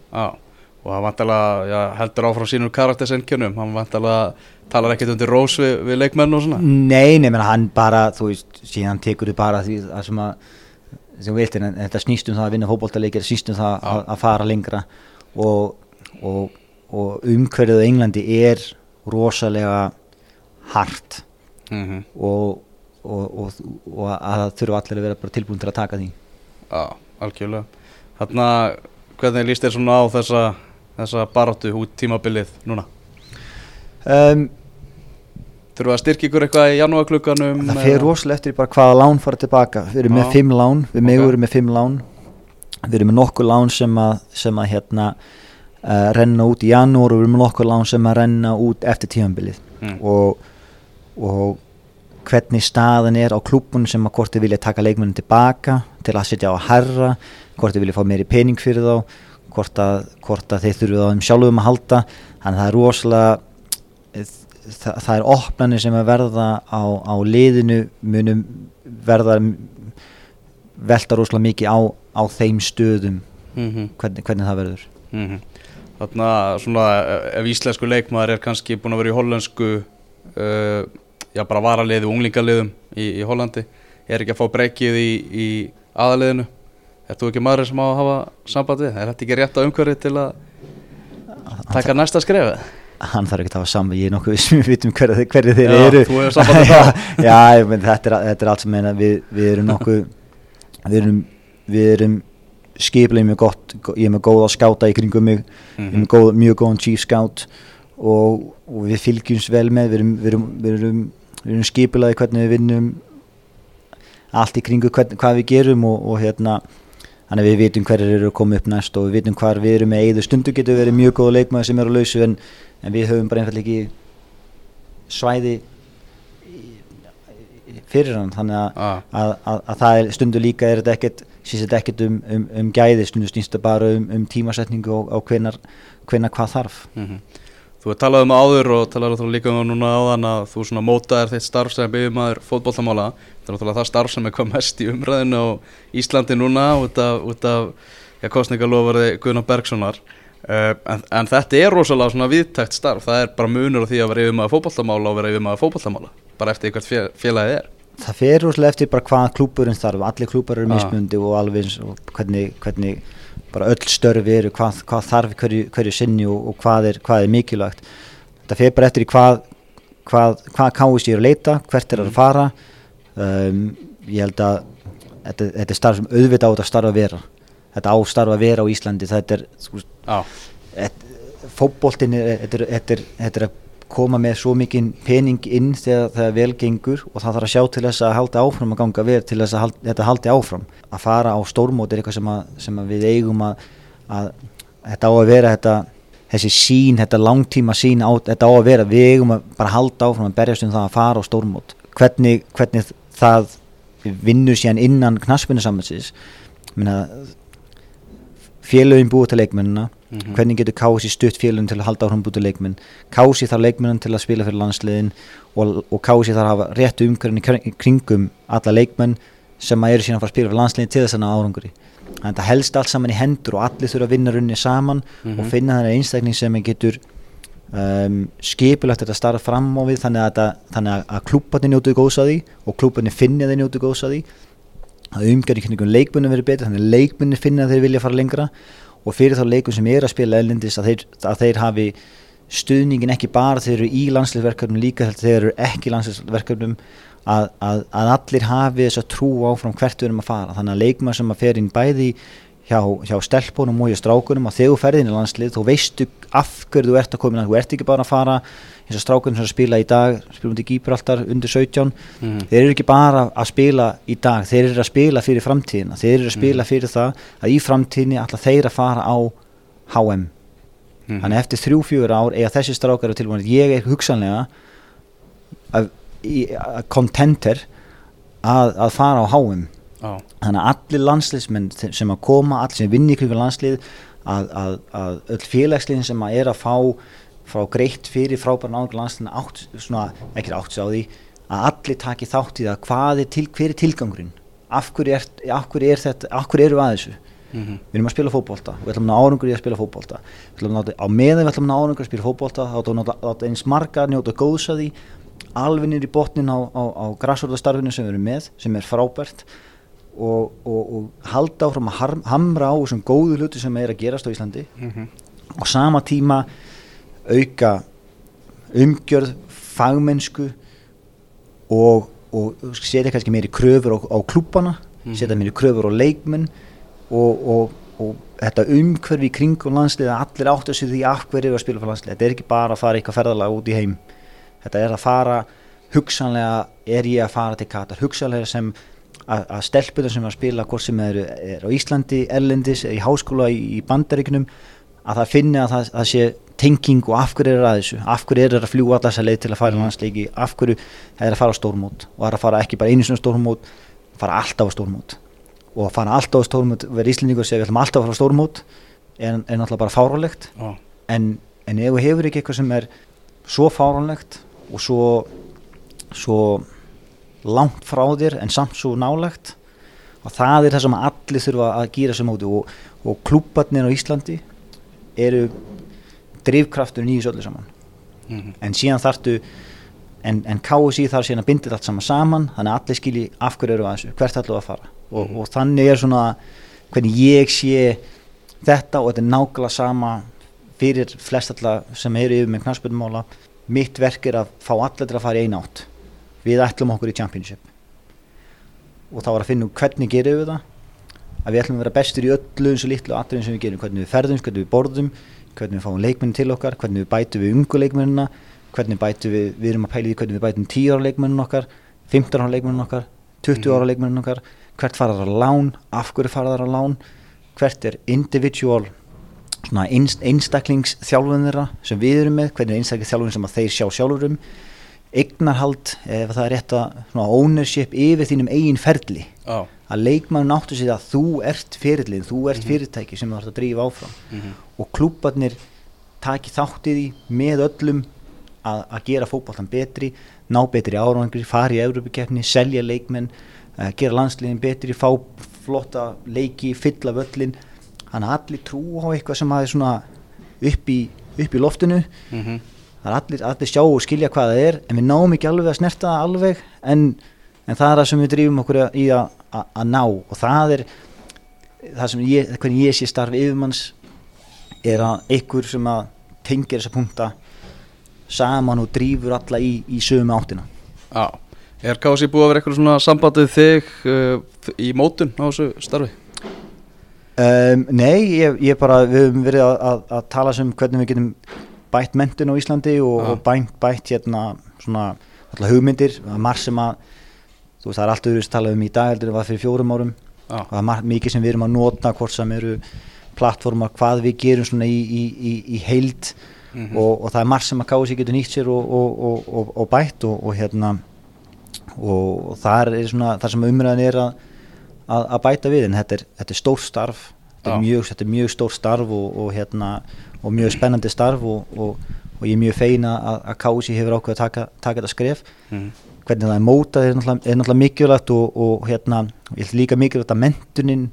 Já Og hann vantalega, já, heldur áfram sínum karaktersenkjönum Hann vantalega talar ekkert undir rós við, við leikmenn og svona? Nei, menn hann bara, þú veist, síðan tekur þið bara því að sem að sem vilt, en þetta snýst um það að vinna fótboltaleikir snýst um það Já. að, að fara lengra. Og, og, og umhverfið á Englandi er rosalega hart. Mm -hmm. og, og, og, og að það þurfa allir að vera tilbúin til að taka því. Já, algjörlega. Þarna, hvernig líst þér svona á þessa, þessa baráttu út tímabilið núna? um, Þurfa að styrkja ykkur eitthvað í janúarklukkanum? Það fer rosalega eftir bara hvaða lán fara tilbaka Við erum Já. með fimm lán, við megum Ok. erum með fimm lán Við erum með nokkur lán sem að, sem að hérna uh, renna út í janúar og við erum með nokkur lán sem að renna út eftir tímanbilið Mm. og, og hvernig staðan er á klúbun sem að hvort þið vilja taka leikmennin tilbaka til að setja á að herra hvort þið vilja fá meiri pening fyrir þá hvort að, hvort að þeir þurfið á þeim sjálfum að halda þannig að það er rosalega það, það er opnani sem að verða á, á liðinu munum verða velta rosalega mikið á, á þeim stöðum Mm -hmm. hvernig, hvernig það verður Mhm. Þarna svona ef íslensku leikmaður er kannski búin að vera í hollensku uh, já bara varaliði og unglingaliðum í, í Hollandi er ekki að fá breykið í, í aðaliðinu er þú ekki maður sem á að hafa samband við? Er þetta ekki rétt á umhverfið til að taka næsta skrefið hann þarf ekki að hafa saman, ég er nokkuð sem við vitum hverju hver þeir Já, eru. þú hefur samband við já, já, menn, þetta, er, þetta er allt sem meina, við, við erum nokkuð við erum, erum skiplega mjög gott, ég er með góða skáta í kringum mig, ég er með góð, mjög góðan chief scout og, og við fylgjumst vel með, við erum, erum, erum, erum skipilaði hvernig við vinnum allt í kringu hvern, hvað við gerum og, og hérna þannig að við vitum hverjir eru að koma upp næst og við vitum hvar við erum með eigðu stundu getur verið mjög góða leikmaður sem eru á lausu en, en við höfum bara einfallega ekki svæði fyrir hann. Þannig að, ah, að, að, að það er stundu líka er þetta ekkert snýst þetta ekkert um, um, um gæði. Stundu snýst þetta bara um, um tímasetningu og, og hvenar, hvenar hvað þarf. Mm Þú hefur talað um áður og talað það líka um núna áðan að þú svona mótaðir þitt starf sem byggjumæður fótbollamála það er náttúrulega það starf sem er hvað mest í umræðinu á Íslandi núna út af, út af ja, kostningalofari Gunnar Bergsonar. Uh, en, en þetta er rosalega svona viðtækt starf. Það er bara munur á því að vera yfirmaður fótbollamála og vera yfirmaður fótbollamála bara eftir fél, félagið er. Það fer rosalega eftir bara hvað klúburinn þarf allir klúbar eru Ah. mismundi og alveg eins og hvernig, hvernig bara öll störfi eru hvað, hvað þarf hverju, hverju sinni og, og hvað, er, hvað er mikilvægt. Það fer bara eftir í hvað hvað, hvað KSC er að leita hvert er að fara. Um, ég held að þetta, þetta er starf sem auðvitað á þetta starf að vera. Þetta á starf að vera á Íslandi. Þetta er, Já, fótboltin er, þetta er, þetta er, þetta er að koma með svo mikinn pening inn þegar það vel gengur og það þarf að sjá til þess að halda áfram að ganga vel til þess að hald, þetta haldi áfram. Að fara á stórmót er eitthvað sem, að, sem að við eigum að, að þetta á að vera þetta þessi sín, þetta langtíma sín á, þetta á að vera, við eigum að bara halda áfram að berjast um það að fara á stórmót. Hvernig, hvernig það vinnur síðan innan knaspinu samhansins félögin búið til leikmennina Mhm. hvernig getur Kási stutt félögin til að halda áfram búið til leikmenn Kási þarf leikmennin til að spila fyrir landsliðin og, og Kási þarf að hafa réttu kring- kringum alla leikmenn sem að eru síðan að fara að spila fyrir landsliðin til þess að ná árangri þannig að það helst allt saman í hendur og allir þurfa að vinna runni saman Mhm. og finna þannig einstakling sem getur um, skipulagt þetta starf fram á við þannig að, að, að klúbarnir njótu góðs að því og klúbarnir finni að þeir njótu góðs að því að umgjörði kringum leikmunni verið betur þannig að leikmunni finna að þeir vilja fara lengra og fyrir þá leikum sem er að spila ellendis að þeir, að þeir hafi stuðningin ekki bara þeir eru í landsleisverkefnum líka þegar þeir eru ekki í landsleisverkefnum að, að, að allir hafi þess að trú áfram hvert við erum að fara. Þannig að leikmann sem að fer inn bæði hjá, hjá stelpunum og hjá strákunum og þegar þú ferðin í landslið þú veistu af hverju þú ert að koma þú ert ekki bara að fara eins og strákunum sem spila í dag spilum til Gíbraltar undir 17 Mhm. þeir eru ekki bara að spila í dag þeir eru að spila fyrir framtíðina. Þeir eru að spila fyrir það að í framtíðinni ætla þeir að fara á HM Mhm. þannig eftir þrjú, fjögur ár eiga þessi strákar tilbúin ég er hugsanlega að, í, að contenter að, að fara á HM Já, þannig að allir landsliðsmenn sem að koma, allir sem vinni ykkur landslið að, að, að öll félagsliðin sem að er að fá frá greitt fyrir frábæra náður landsliðin átt, svona, ekki átt sig á því að allir taki þátt í það hvað er til, hver er tilgangurinn? Af hverju er, af hverju er þetta, af hverju eru við að þessu? Mhm. við erum að spila fótbolta við ætlum að árangur í að spila ná, á meðan við ætlum að árangur að spila fótbolta þá ætlum við að eins marga njóta góðs að því. Alveg í botnin á, á, á græsvöldarstarfinu sem við erum með sem er frábært og, og, og halda áfram að hamra á þessum góðu hluti sem er að gerast á Íslandi Mhm. og sama tíma auka umgjörð fagmennsku og, og setja kannski meiri kröfur á, á klúbana Mhm. setja meiri kröfur á leikmenn og, og, og þetta umhverfi í kringum landslið að allir áttu sig því af hverju eru að spila fyrir landslið þetta er ekki bara að fara eitthvað ferðalag út í heim þetta er að fara hugsanlega er ég að fara til Katar hugsanlega sem að, að stelpunar sem að spila hvort sem er, er á Íslandi, Erlendis í háskóla í, í Bandaríkunum að það finni að það, það sé tenging og af hverju er að þessu, af hverju er að fljúa alltaf þessa leið til að fara í landsleiki, af hverju er að fara á stórmót? Og er að fara ekki bara einu á stórmót fara alltaf á stórmót. Og að fara alltaf á stórmót, vera íslendingur og segja við ætlum alltaf að fara á stórmót er, er náttúrulega bara fárálegt Já, en, en ef þú hefur ekki eitthvað sem er svo fáránlegt og svo, svo langt frá þér en samt svo nálegt og það er það sem allir þurfa að gýra sem móti. Og, og klúbarnir á Íslandi eru drifkrafturinn í þessu öllu saman. Mhm. en síðan þarftu en, en KSI þarf síðan að binda allt saman saman þannig að allir skilji af hverju eru að þessu hvert við að fara. Og, Mhm. og þannig er svona hvernig ég sé þetta og þetta er nákvæmlega sama fyrir flest alla sem eru yfir með knarspöldmála mitt verk er að fá allir að fara í einn átt við ætlum okkur í championship. Og þá er að finna út hvernig gerum við það. Að við ætlum að vera bestur í öllu eins og litlu atriðum sem við gerum, hvernig við ferðum, hvernig við borðum hvernig við fáum leikmennin til okkar, hvernig við bætum við ungu leikmennina, hvernig bætum við við erum að pæla í því hvernig við bætum 10 ára leikmennin okkar 15 ára leikmennin okkar 20 ára leikmennin okkar, hvert fara þar að lán? Af hverju fara þar að lán? Hvert er individual einst, einstaklingsþjálfun þeirra sem við erum með, hvernig er einstaklingsþjálfun sem þeir sjá sjálfur um eignarhald, ef það er rétt að ownership yfir þínum eigin ferli. Já, að leikmann áttu sig að þú ert fyrirlið, þú ert fyrirtæki sem þú ert að drífa áfram. Mhm. og klúbarnir taki þáttið í með öllum að, að gera fótboltan betri ná betri árangri, fara í Európa-keppni, selja leikmenn uh, gera landsliðin betri, fá flotta leiki, fylla völlin að allir trú á eitthvað sem að svona upp í, upp í loftinu. Það er allir, allir sjá og skilja hvað það er en við náum ekki alveg að snerta það alveg en, en það er það sem við drýfum okkur í að, að, ná. Og það er það sem ég, hvernig ég sé starfi yfirmanns er að ykkur sem að tengir þessa punkta saman og drýfur alla í, í sömu áttina. Já. Er Kási búið að vera eitthvað svona sambandið þig uh, í mótun á þessu starfi? um, Nei, ég, ég bara við höfum verið að, að, að tala sem hvernig við getum bætt mentin á Íslandi og, Já. og bætt, bætt hérna svona alltaf hugmyndir, það marg sem að þú veist það er allt öðru talað um í dag heldur en var fyrir fjórum árum. Já, og það er margt mikið sem við erum að nota hvort sem eru plattformar, hvað við gerum svona í, í, í, í heild. Mhm. og, og það er margt sem að KSI getur nýtt sér og, og, og, og, og bætt og, og hérna og það er svona það sem umræðin er að, að, að bæta við. En þetta er, þetta er stór starf. Þetta er, mjög, þetta er mjög stór starf og, og hérna og mjög spennandi starf og, og, og ég er mjög feina að, að KSI hefur ákveð að taka, taka þetta skref. Mhm. hvernig það er mótað er náttúrulega, náttúrulega mikilvægt og, og hérna, ég held líka mikilvægt að mentunin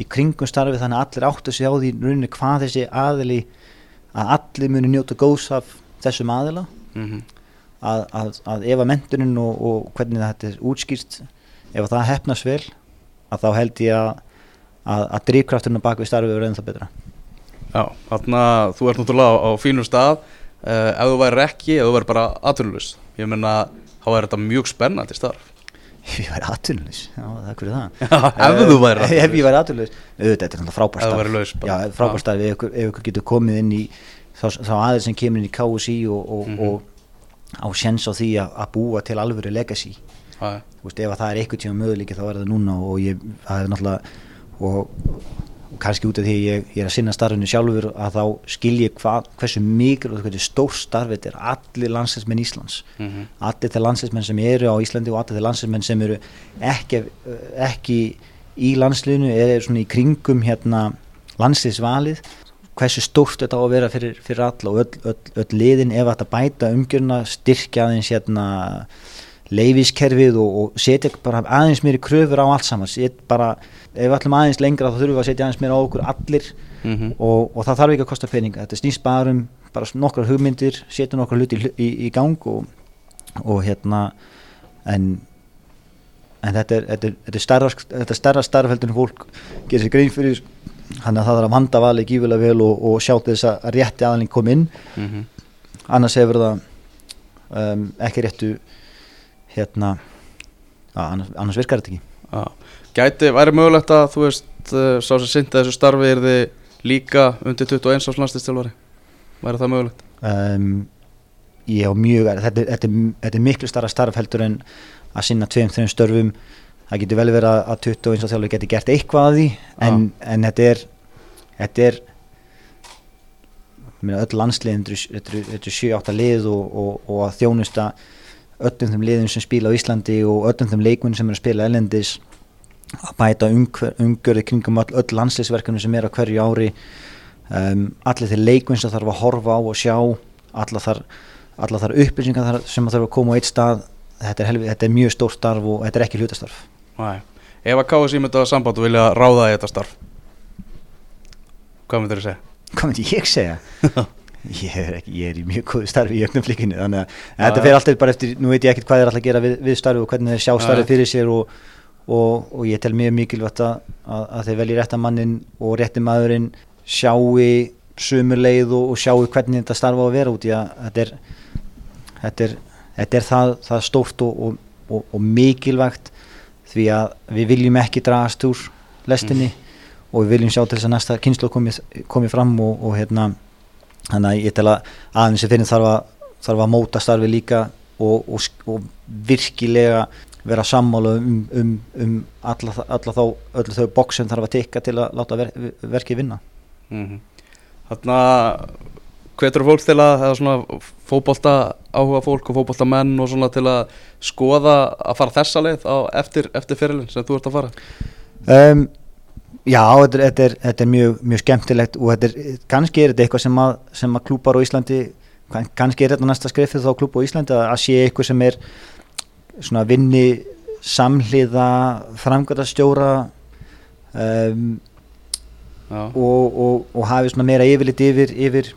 í kringum starfi þannig að allir áttu sig á því rauninni hvað þessi aðili að allir muni njóta góðs af þessum aðila. Mm að, að, að ef að mentunin og, og hvernig þetta er útskýrt ef að það hefnast vel að þá held ég að að, að drivkrafturinn á bakvið starfi verður ennþá betra Já, þarna þú ert náttúrulega á, á fínum stað. Uh, ef þú væri ekki, ef þú væri bara atvinnulus ég meina, þá er þetta mjög spennandi starf. Ef ég væri atvinnulegs, já það fyrir það. Já, ef þú væri Eh, Ef ég væri atvinnulegs, auðvitað, þetta er náttúrulega frábært starf. laus. Já, frábært starf, ef ykkur, getur komið inn í þá, þá aðeins sem kemur inn í KSI og, og, Mhm. og á sjens á því að, að búa til alvöru legacy. Þú veist, ef að það er eitthvað tíma möguleiki þá er það núna og ég, það er náttúrulega og, og kannski út af því ég, ég er að sinna starfinu sjálfur að þá skil ég hva, hversu mikil og hversu stór starf þetta er. Allir landslæsmenn Íslands. Mhm. allir þeir landslæsmenn sem eru á Íslandi og allir þeir landslæsmenn sem eru ekki, ekki í landsliðinu eða svona í kringum hérna landsliðsvalið. Hversu stórt þetta á að vera fyrir, fyrir alla og öll, öll, öll liðin ef þetta bæta umgjörna styrkja aðeins hérna leifiskerfið og, og setja bara aðeins meiri kröfur á allt saman. Bara, ef við ætlum aðeins lengra þá þurfum við að setja aðeins meira á okkur allir. Mhm. og, og það þarf ekki að kosta peninga. Þetta snýst bara um bara nokkrar hugmyndir setja nokkrar hluti í, í, í gang og, og hérna en, en þetta er, þetta er, þetta er stærra, þetta er stærra starfheldur en fólk gerir sér grein fyrir. Þannig að það þarf að vanda valið gífulega vel og, og sjá þess að rétti aðaling kom inn. Mhm. annars hefur það um, ekki réttu hérna já, annars, annars virkar þetta ekki. Já. Gæti, væri mögulegt að þú veist uh, sá sem synda þessu starfi er þið líka undir 21 árs landslistjálfari væri það mögulegt? um, ég á mjög þetta, þetta, þetta er miklu starra starf heldur en að sinna tveim, þreim störfum. Það getur vel verið að- að 20 eins og þjálfur geti gert eitthvað að því en, en þetta er þetta er öll landsliðin þetta eru 7-8 lið og, og, og að þjónusta öllum þeim liðum sem spila á Íslandi og öllum þeim leikmunum sem eru að spila elendis að bæta umgjörði kringum öll, öll landsliðsverkefni sem er á hverju ári um, allir þeir leikminn sem þarf að horfa á og sjá allar þar, þar upplýsingar þar sem þarf að koma á eitt stað þetta er, helvi, þetta er mjög stórt starf og þetta er ekki hlutastarf Næ. Ef að KSI myndi að samband og vilja ráða þetta starf hvað myndir þú segja? hvað myndi ég segja? ég er, ekki, ég er í mjög góðu starfi í ögnumflikinu þannig að Já, þetta fer alltaf bara eftir nú veit ég ekkert hvað þeir alltaf að gera við, við starfi og hvernig þeir sjá Já, starfi fyrir sér og, og, og ég tel mjög mikilvægt að, að, að þeir velji rétta mannin og rétti maðurinn sjáu sömu leið og, og sjáu hvernig þetta starfa að vera út í að þetta er, þetta er, þetta er það, það stórt og, og, og, og mikilvægt því að við viljum ekki dragast úr lestinni og við viljum sjá til þess að næsta kynslu komi, komi fram og, og hérna þannig að ég tel að aðeins sem fyrir þarf að, þarf að móta starfi líka og, og, og virkilega vera sammála um, um, um alla, alla þá öllu þau boks sem þarf að tikka til að láta ver, verkið vinna. Mm Þarna hvetur fólk til að eða svona fótbolta áhuga fólk og fótbolta menn og svona til að skoða að fara þessa leið á eftir, eftir fyrirlin sem þú ert að fara? Um, Já, þetta er, þetta, er, þetta er mjög, mjög skemmtilegt og þetta er, kannski er þetta eitthvað sem að, sem að klúpar á Íslandi kann- kannski er þetta næsta skrifið þá klúpa á Íslandi að, að sé eitthvað sem er svona vinni samhliða framgötastjóra um, og, og, og hafi svona meira yfirlit yfir, yfir,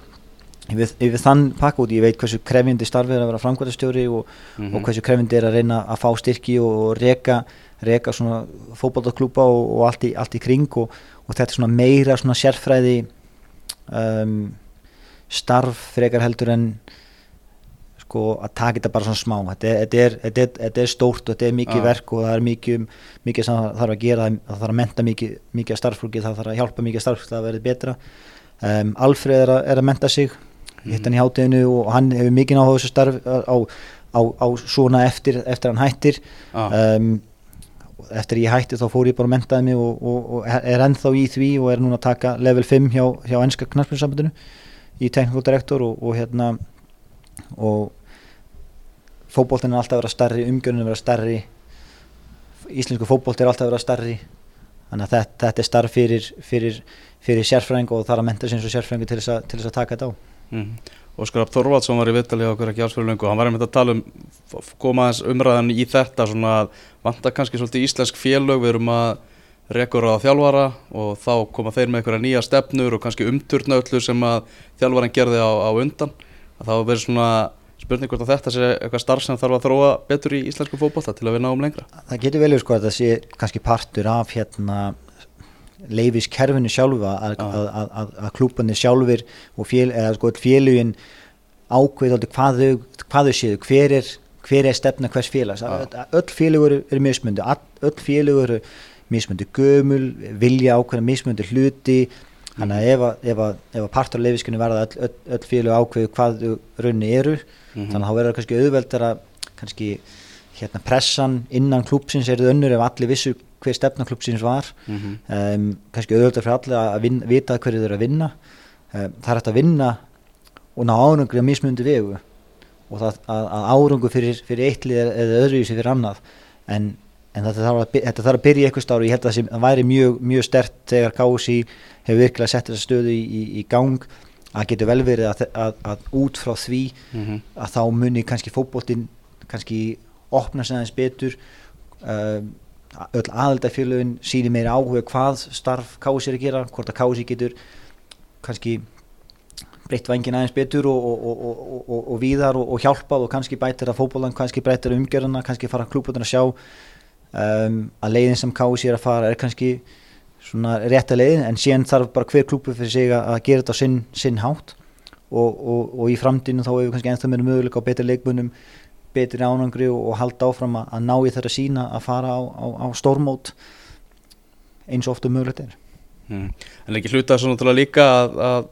yfir, yfir þann pakk út ég veit hversu krefjandi starfið er að vera framkvæmtastjóri og, Mhm. og hversu krefjandi er að reyna að fá styrki og, og reka svona fótballtaklúpa og, og allt, í, allt í kring og, og þetta er svona meira svona sérfræði um, starf frekar heldur en sko að taka þetta bara svona smá. Þetta er, þetta er, þetta er, þetta er stórt og þetta er mikið Já. verk og það er mikið, um- mikið sem það þarf að gera það þarf að menta mikið, mikið af starffólki það þarf að hjálpa mikið af starffólki að verði betra. Um, Alfred er að, að menta sig ég hitt hann í hátteginu og hann hefur mikið á þessu starf á, á, á svona eftir, eftir hann hættir. Já, um, eftir ég hætti þá fór ég bara að mentaði mig og, og, og er ennþá í því og er núna að taka level 5 hjá, hjá ennska knarspinsambandinu í technical director og, og hérna og fótboltin er alltaf að vera stærri umgjörnin er að vera stærri íslensku fótbolt er alltaf að vera stærri þannig að þetta, þetta er starf fyrir, fyrir, fyrir sérfræðing og það er að menta sig eins og sérfræðingu til þess að taka þetta á mm. Óskar Þorvaldsson var í vittali á okkur ekki ásfyrir löngu hann var einmitt að tala um f- koma aðeins umræðan í þetta svona að vanta kannski svolítið íslensk félög við erum að rekur á þjálfara og þá koma þeir með einhverja nýja stefnur og kannski umturna öllu sem að þjálfaran gerði á, á undan. Að þá verður svona spurning hvort að þetta sé eitthvað starf sem þarf að þróa betur í íslensku fótbolta til að við náum lengra. Það getur velið sko að það sé kannski partur af hérna leifis kerfinu sjálfa að, Já. að, að, að, að klúpanir sjálfur og eða sko félugin ákveð hvað þau, þau séu hver er, hver er stefna hvers félags. Að- öll félugur eru mismundi öll félugur eru mismundi gömul vilja ákveðna mismundi hluti þannig að ef, að- ef, að- ef að partur af leifiskunni verða öll, öll, öll félug ákveðu hvað þau raunni eru Mhm. þannig að þá verður það kannski auðveldar að kannski hérna pressan innan klúpsins er önnur ef allir vissu hver stefna klúpsins var. Mm -hmm. um, kannski auðvitað fyrir allir að vinna, vita hverju þeir eru að vinna. Um, það er hægt að vinna og ná árangri á mismundi vegu og það að, að árangu fyrir, fyrir eittlið eða öðruvísi fyrir annað. En, en þetta, þarf að, þetta þarf að byrja í eitthvað stáru ég held að það væri mjög, mjög stert þegar KSI hefur virkilega sett þessa stöðu í, í, í gang. Að getur vel verið að, að, að út frá því Mhm. að þá muni kannski fótboltinn kannski opna sig aðeins betur. Um, öll aðaldafélögin síni meira áhuga hvað starf kási er að gera, hvort að kási getur kannski breytt vangin aðeins betur og, og, og, og, og, og hjálpað og kannski bætir að fótbollan, kannski breytir umgjörðuna, kannski fara klúbutun að sjá um, að leiðin sem kási er að fara er kannski svona rétta leiðin en síðan þarf bara hver klúbu fyrir sig að, að gera þetta sinn, sinn hátt. Og, í framtíðinu þá hefur kannski ennþá meira möguleika á betri leikmunum betri ánangri og, og halda áfram að, að ná í þeirra sína að fara á, á, á stórmót eins og ofta mögulegt er Mm. En ekki hluta þessu náttúrulega líka að, að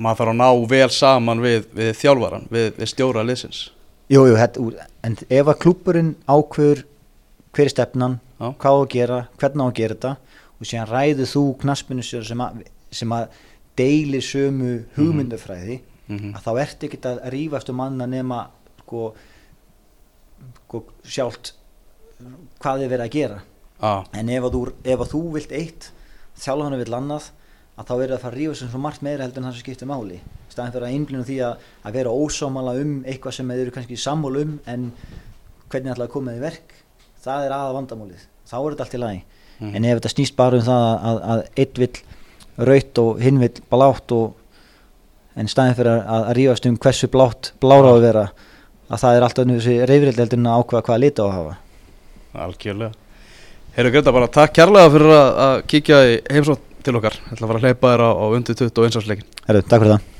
maður þarf að ná vel saman við, við þjálfaran, við, við stjóra liðsins. Jú, jú, þetta, úr- en ef að klúburinn ákveður hver er stefnan, Já. hvað á að gera, hvernig á að gera þetta og síðan ræður þú knaspinu sem að, sem að deilir sömu hugmyndafræði Mm að þá ertu ekkert að rífast um manna nema sko, sko sjálft hvað er verið að gera. Ah, en ef að þú, ef að þú vilt eitt þjálfana vill annað að þá er það að fara að rífa sem svo margt meira heldur en það sem skiptir máli. Staðin fyrir að einblina því að, að vera ósámála um eitthvað sem þeir eru kannski sammál um en hvernig ætlaði að koma þið verk það er aða vandamálið. Þá er þetta allt í lagi. Mhm. en ef þetta snýst bara um það að, að einn vill raut og hinn vill blátt og en staðin fyrir að, að rífast um hversu blátt blára á að vera að það er alltaf nú þessi en að ákveða hvaða lita á að hafa algjörlega. Heyrðu Greta, bara takk kærlega fyrir að, kíkja í heimsótt til okkar. Ég ætla að hleypa þér á, á undir 21 ársleikin. Herru, takk fyrir það